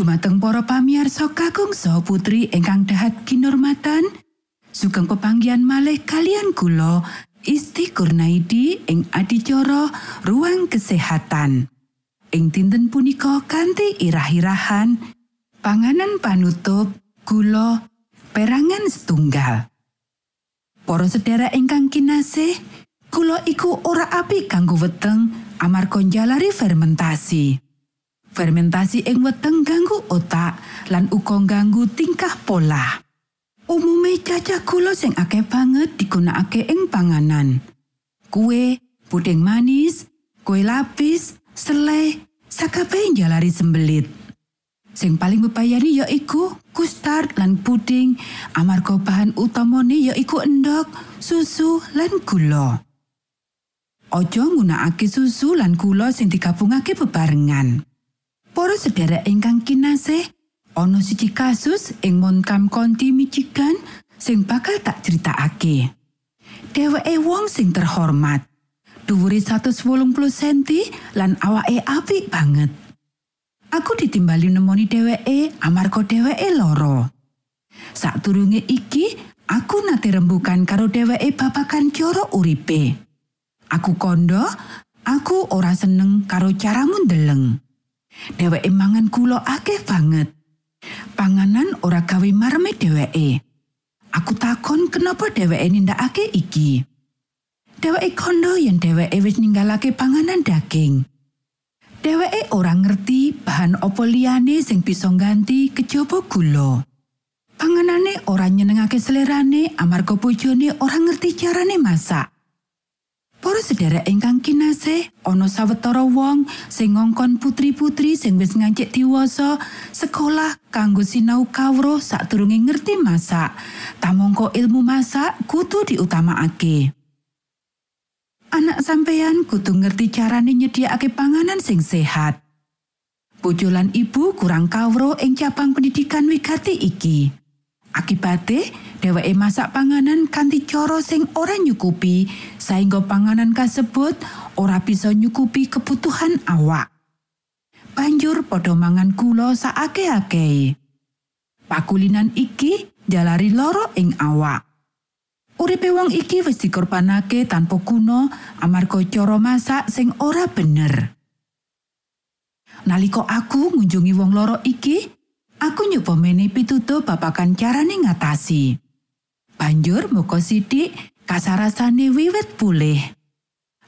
dumateng para pamiarsa kakung saha putri ingkang dahat kinormatan sugeng pepanggian malih kalian kula Isti Kurnaidi ing adicara ruang kesehatan. Ing dinten punika kanthi irah-irahan panganan panutup gula perangan setunggal. Para sedherek ingkang kinasih kula iku ora apik kanggo weteng amarga njalari fermentasi fermentasi ing weteng ganggu otak lan uga ganggu tingkah pola. Umume cacah gula sing akeh banget digunakake ing panganan. Kue puding manis kue lapis selai sakabeh njalari sembelit. Sing paling bebayani yaiku kustard lan puding. Amarga bahan utamane yaiku endok susu lan gula. Ojo nggunakake susu lan gula sing digabungake bebarengan. Para sedherek ingkang kinasih, ana siji kasus ing Montcalm County, Michigan sing bakal tak critakake. Dheweke wong sing terhormat. Dhuwure 180 cm lan awake apik banget. Aku ditimbali nemoni dheweke amarga dheweke loro. Sakdurunge iki, aku nate rembukan karo dheweke babagan cara uripe. Aku kondo, aku ora seneng karo caramu ndeleng. Dheweke mangan gula akeh banget. Panganan ora gawe marme dheweke. Aku takon kenapa dheweke nindakake iki. Dheweke kondo yen dheweke wis ninggalake panganan daging. Dheweke ora ngerti bahan opo liyane sing bisa ngganti kejaba gula. Panganane ora nyenengake selerane amarga bojone ora ngerti carane masak. Para sedherek ingkang kinasih, ana sawetara wong sing ngongkon putri-putri sing wis ngancik diwasa sekolah kanggo sinau kawruh sadurunge ngerti masak. Tamangka ilmu masak kudu diutamakake. Anak sampeyan kudu ngerti carane nyediakake panganan sing sehat. Bojo lan ibu kurang kawruh ing cabang pendidikan wigati iki. Akibate, dheweke masak panganan kanthi cara sing ora nyukupi sehingga panganan kasebut ora bisa nyukupi kebutuhan awak. Banjur padha mangan gula saake-ake. Pakulinan iki jalari loro ing awak. Uripe wong iki wis dikorbanake tanpa guna amarga cara masak sing ora bener. Nalika aku ngunjungi wong loro iki, aku nyoba mene pitutuh babakan carane ngatasi. Banjur muka sidik kasarasane wiwit pulih.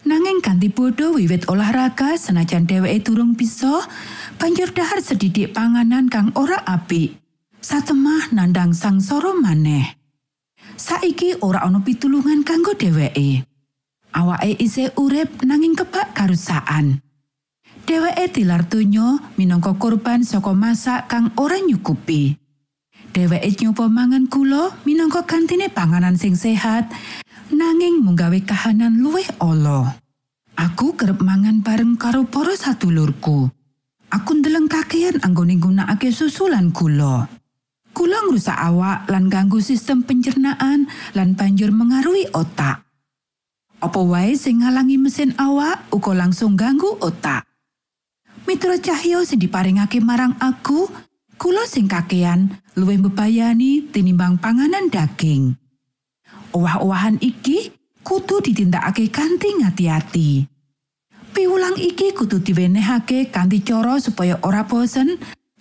Nanging kanthi bodho wiwit olahraga senajan dheweke durung bisa, banjur dahar sedidik panganan kang ora apik. Satemah nandang sangsara maneh. Saiki ora ana pitulungan kanggo dheweke. Awake isih urip nanging kebak karusaan. Dheweke tilar donya minangka korban saka masak kang ora nyukupi. Dheweke nyoba mangan gula minangka gantine panganan sing sehat, nanging munggawe kahanan luwih ala. Aku kerep mangan bareng karo para sadulurku. Aku ndeleng kakean anggone nggunakake susu lan gula. Gula ngrusak awak lan ganggu sistem pencernaan lan banjur mengaruhi otak. Apa wae sing ngalangi mesin awak uga langsung ganggu otak. Mitra cahya sing diparingake marang aku, kula sing kakean luwih bebayani tinimbang panganan daging. Owah-owahan iki kudu ditindakake kanthi ngati-ati. Piwulang iki kudu diwenehake kanthi cara supaya ora bosen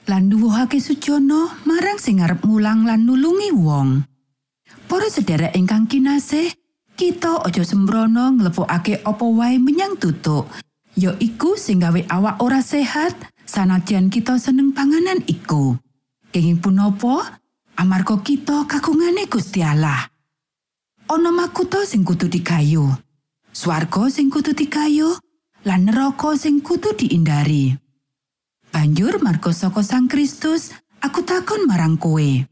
lan nuwuhake sujono marang sing arep mulang lan nulungi wong. Para sedherek ingkang kinasih, kita aja sembrono nglepokake apa wae menyang tutuk. Ya iku sing gawe awak ora sehat, sanajan kita seneng panganan iku. Kenging punapa? Amarga kita kagungane Gusti Allah. ana makuta sing kudu digayu swarga sing kudu digayu lan neraka sing kudu diindari banjur marga saka sang Kristus aku takon marang kowe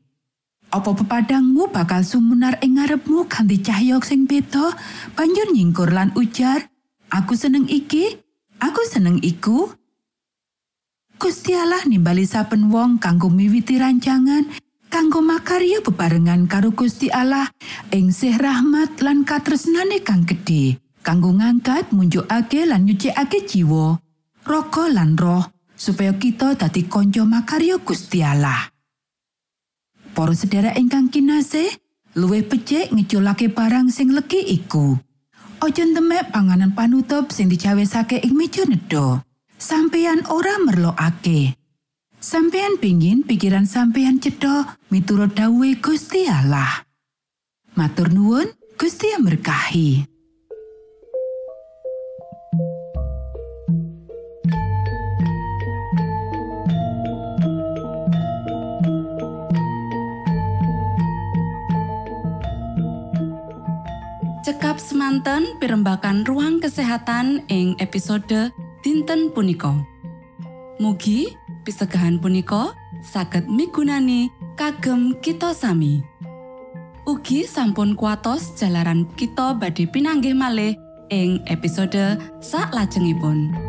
Apa pepadangmu bakal sumunar ing ngarepmu kanthi cahya sing beda banjur nyingkur lan ujar Aku seneng iki aku seneng iku Gusti Allah nimbali saben wong kanggo miwiti rancangan kanggo makarya bebarengan karo Gusti Allah ing sih rahmat lan katresnane kang gedhe kanggo ngangkat munjukake lan nyucikake jiwa raga lan roh supaya kita dadi kanca makarya Gusti Allah. Para sedherek ingkang kinasih, luwih becik ngeculake barang sing legi iku. Aja temek panganan panutup sing dicawesake ing meja nedha. Sampeyan ora merlokake. Sampeyan pingin pikiran sampeyan cedha miturut dawuhe Gusti Allah. Matur nuwun, Gusti berkahi. Cekap semanten pimbakan ruang kesehatan ing episode dinten punika. Mugi pisegahan punika saged migunani kagem kita sami. Ugi sampun kuatos jalaran kita badhe pinanggih malih ing episode sak lajengipun.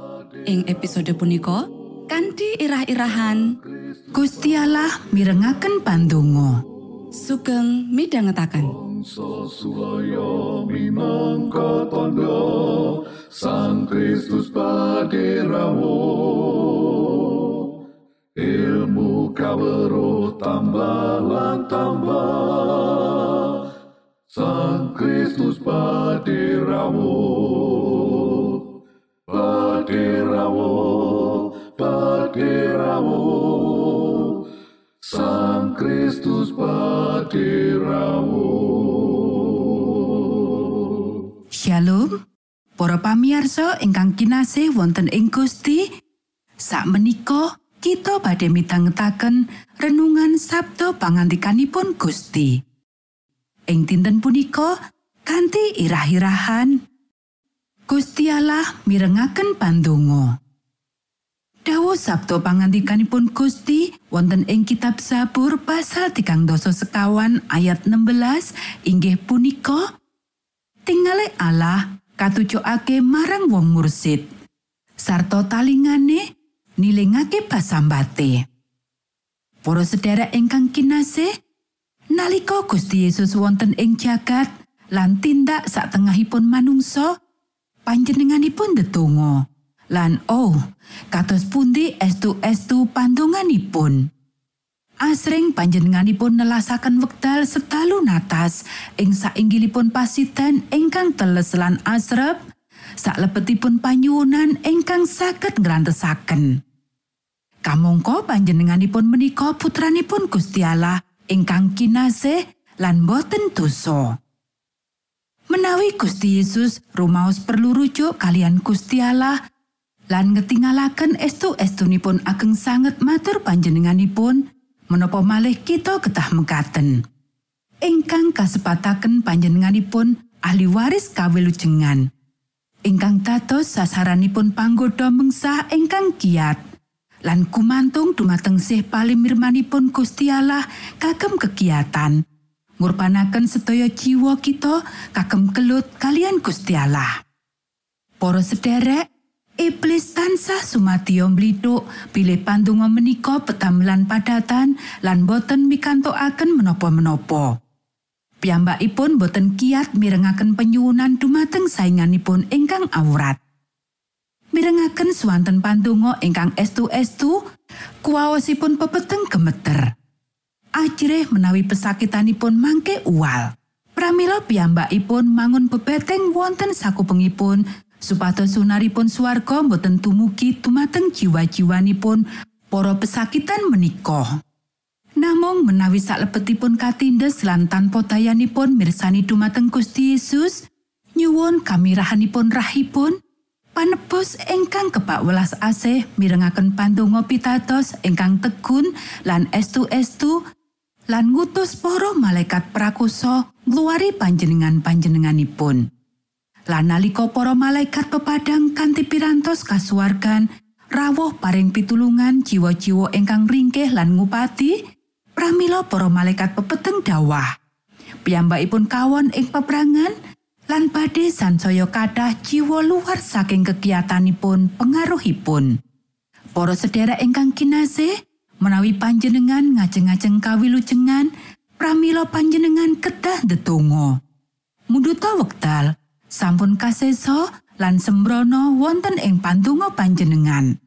Ing episode punika kanthi irah-irahan Gusti Allah mirengaken pandonga. sugeng minangka tondo Sang Kristus paderamu Ilmu kawero tambah tambah Sang Kristus paderamu Sang Kristus paderamu Shalom. Para pamirsa ingkang kinasih wonten ing Gusti, sakmenika kita badhe midhangetaken renungan Sabda pangantikanipun Gusti. Ing dinten punika kanthi irah-irahan Gusti Allah mirengaken pandonga. Dawa Sabda pangantikanipun Gusti wonten ing kitab Sabur pasal tigang doso sekawan ayat 16 inggih punika Tingale Allah katujokake marang wong mursid. Sarta talingane nilingake pasambate. Para sedherek ingkang kinasih, nalika Gusti Yesus wonten ing jagat lan tindak satengahipun manungsa, panjenenganipun ndedonga. Lan oh, kados pundi estu-estu pandonganipun. Asring panjenenganipun nelasaken wekdal setalu natas ing sainggilipun pasiden ingkang teles lan asrep saklebetipun panyuwunan ingkang saged ngrantesaken. Kamangka panjenenganipun menika putranipun Gusti Allah ingkang kinasih lan boten dosa. Menawi Gusti Yesus rumaos perlu rujuk kalian Gusti Allah lan ngetingalaken estu-estunipun ageng sanget matur panjenenganipun menapa malih kita ketah mekaten. Ingkang kasepataken panjenenganipun ahli waris kawilujengan. Ingkang dados sasaranipun panggoda mengsah ingkang kiat. Lan kumantung dumateng sih palimirmanipun Gusti Allah kagem kegiatan. Ngurbanaken sedaya jiwa kita kagem kelut kalian Gusti Allah. Para sederek, Iblis tansah sumatiyo mblithuk bilih pandonga menika petamelan padatan lan boten mikantokaken menapa-menapa. Piyambakipun boten kiat mirengaken penyuwunan dumateng sainganipun ingkang awrat. Mirengaken swanten pandonga ingkang estu-estu, kuwaosipun pepeteng gemeter. Ajrih menawi pesakitanipun mangke uwal. Pramila piyambakipun mangun bebeteng wonten sakupengipun supados sunaripun swarga boten tumugi dumateng jiwa-jiwanipun para pesakitan menika. Namung menawi salebetipun katindes lan tanpa dayanipun mirsani dumateng Gusti Yesus, nyuwun kamirahanipun rahipun, panebus ingkang kebak welas asih mirengaken pandonga pitados ingkang tegun lan estu-estu lan ngutus para malaikat prakusa ngluwari panjenengan-panjenenganipun. Lan nalika para malaikat pepadang kanthi pirantos kasuwargan rawuh paring pitulungan jiwa-jiwa ingkang ringkih lan ngupati, pramila para malaikat pepeteng dawah. Piyambakipun kawon ing peperangan lan badhe sansaya kathah jiwa luar saking kegiatanipun pengaruhipun. Para sedherek ingkang kinasih, menawi panjenengan ngajeng-ajeng kawilujengan, pramila panjenengan kedah ndedonga. Munduta wekdal, sampun kasesa lan sembrono wonten ing pandonga panjenengan.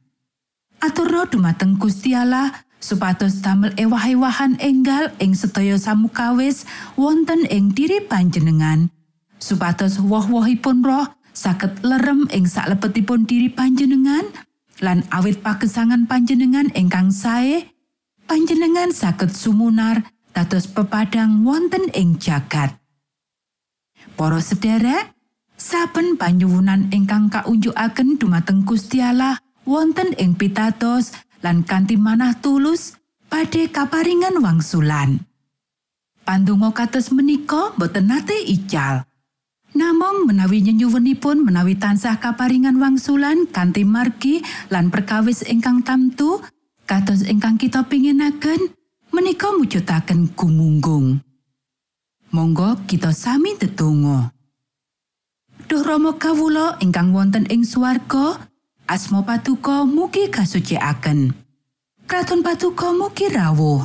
Aturna dumateng Gusti Allah supados damel ewah-ewahan enggal ing sedaya samukawis wonten ing diri panjenengan. Supados woh-wohipun roh saged lerem ing saklebetipun diri panjenengan lan awit pagesangan panjenengan ingkang sae, panjenengan saged sumunar dados pepadang wonten ing jagat. Para sederek, Saben panyuwunan ingkang kaunjukaken dumateng Gusti Allah wonten ing pitados lan kanthi manah tulus badhe kaparingan wangsulan. Pandonga kados menika boten nate ical. Namung menawi nyenyuwunipun menawi tansah kaparingan wangsulan kanthi margi lan perkawis ingkang tamtu kados ingkang kita pinginaken menika mujudaken gumunggung. Monggo kita sami tetunggo. Duh Rama kawula ingkang wonten ing swarga, asma patuko mugi kasucikaken. Kraton patuko mugi rawuh.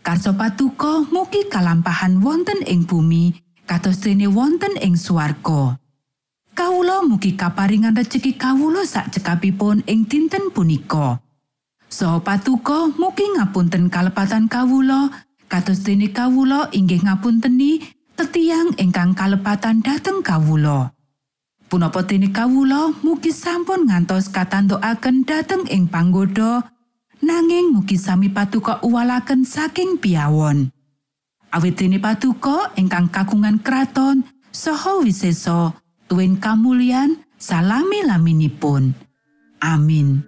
Karso patuko mugi kalampahan wonten ing bumi kados dene wonten ing swarga. Kawula mugi kaparingan rejeki kawula sak cekapipun ing dinten punika. Saha patuko mugi ngapunten kalepatan kawula kados dene kawula inggih ngapunteni tetiang ingkang kalepatan dhateng kawula. Punapa dene kawula mugi sampun ngantos katantokaken dhateng ing panggoda nanging mugi sami patuko uwalaken saking piawon. Awit dene patuko ingkang kagungan kraton saha wisesa tuwin kamulyan salami laminipun. Amin.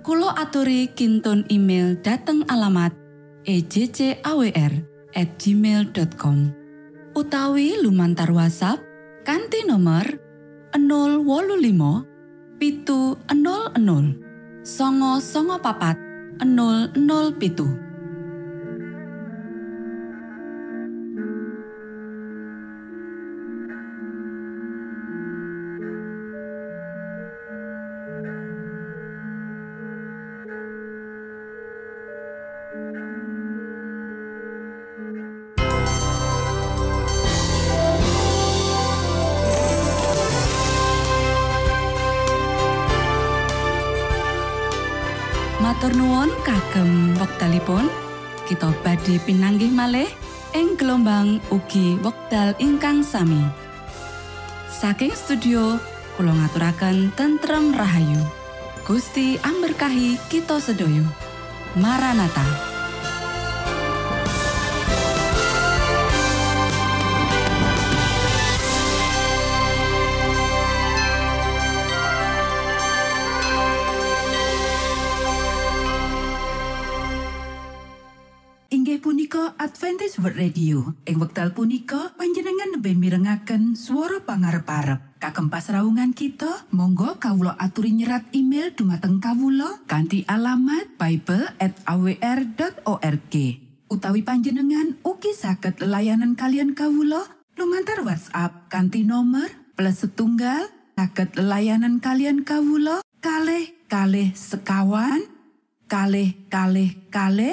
Kulo aturi kinton email dateng alamat ejcawr at gmail.com utawi lumantar WhatsApp kanti nomor 025 pitu 00 songo songo papat 00 pitu pinanggih malih ing gelombang ugi wekdal ingkang sami. Saking studio kula ngaturaken tentrem rahayu. Gusti amberkahi kita sedaya. Maranatha. World Radio. Ing wekdal punika panjenengan lebih mirengaken swara pangarep-arep. Kagem pasraungan kita, monggo kawula aturi nyerat email dumateng kawula kanthi alamat bible@awr.org. Utawi panjenengan ugi saged layanan kalian kawula lumantar WhatsApp kanthi nomor plus setunggal saged layanan kalian kawula kalih kalih sekawan kalih kalih kalih